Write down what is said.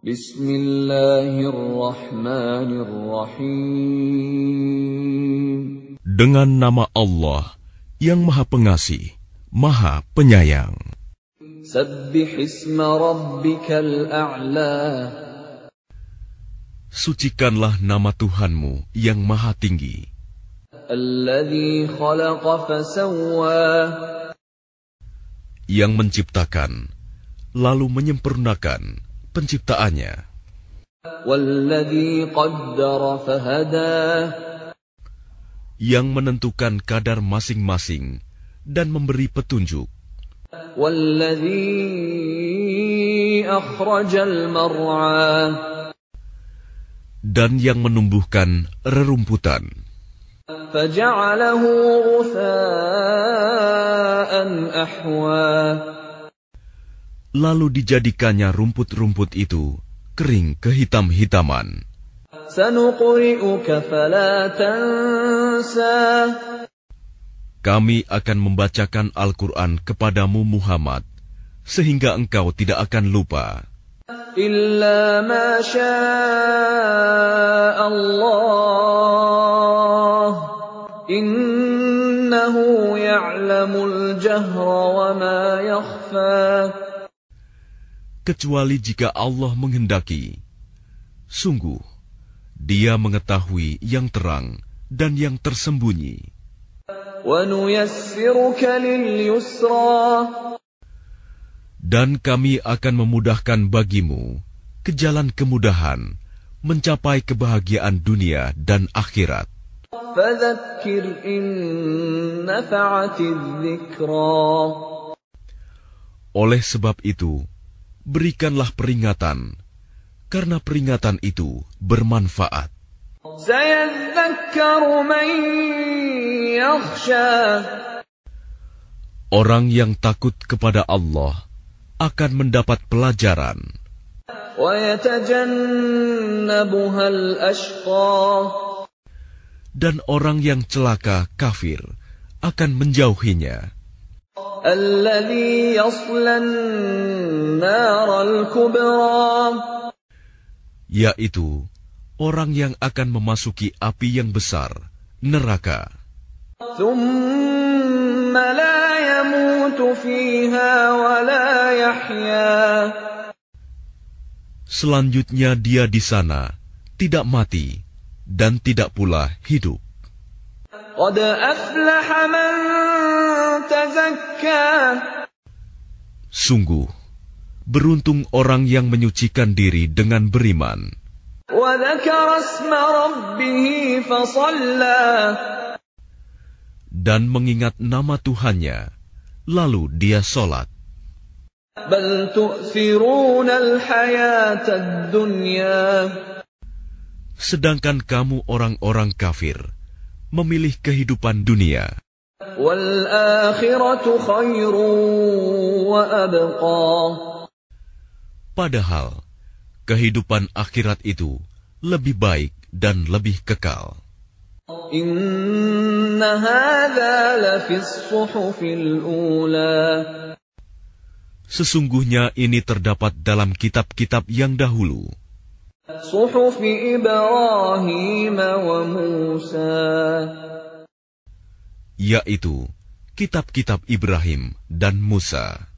Bismillahirrahmanirrahim. Dengan nama Allah yang Maha Pengasih, Maha Penyayang. Sucikanlah nama Tuhanmu yang Maha Tinggi. Yang menciptakan, lalu menyempurnakan penciptaannya. Yang menentukan kadar masing-masing dan memberi petunjuk. Dan yang menumbuhkan rerumputan. Lalu dijadikannya rumput-rumput itu kering kehitam-hitaman. Kami akan membacakan Al-Quran kepadamu Muhammad, sehingga engkau tidak akan lupa. Illa ma Allah Innahu ya'lamul jahra wa ma yakhfa kecuali jika Allah menghendaki. Sungguh, Dia mengetahui yang terang dan yang tersembunyi. Dan kami akan memudahkan bagimu ke jalan kemudahan mencapai kebahagiaan dunia dan akhirat. Oleh sebab itu, berikanlah peringatan, karena peringatan itu bermanfaat. Orang yang takut kepada Allah akan mendapat pelajaran. Dan orang yang celaka kafir akan menjauhinya yaitu orang yang akan memasuki api yang besar, neraka. Selanjutnya dia di sana tidak mati dan tidak pula hidup. Sungguh, beruntung orang yang menyucikan diri dengan beriman. Dan mengingat nama Tuhannya, lalu dia sholat. Sedangkan kamu orang-orang kafir, memilih kehidupan dunia. Padahal kehidupan akhirat itu lebih baik dan lebih kekal. Sesungguhnya ini terdapat dalam kitab-kitab yang dahulu. Yaitu kitab-kitab Ibrahim dan Musa.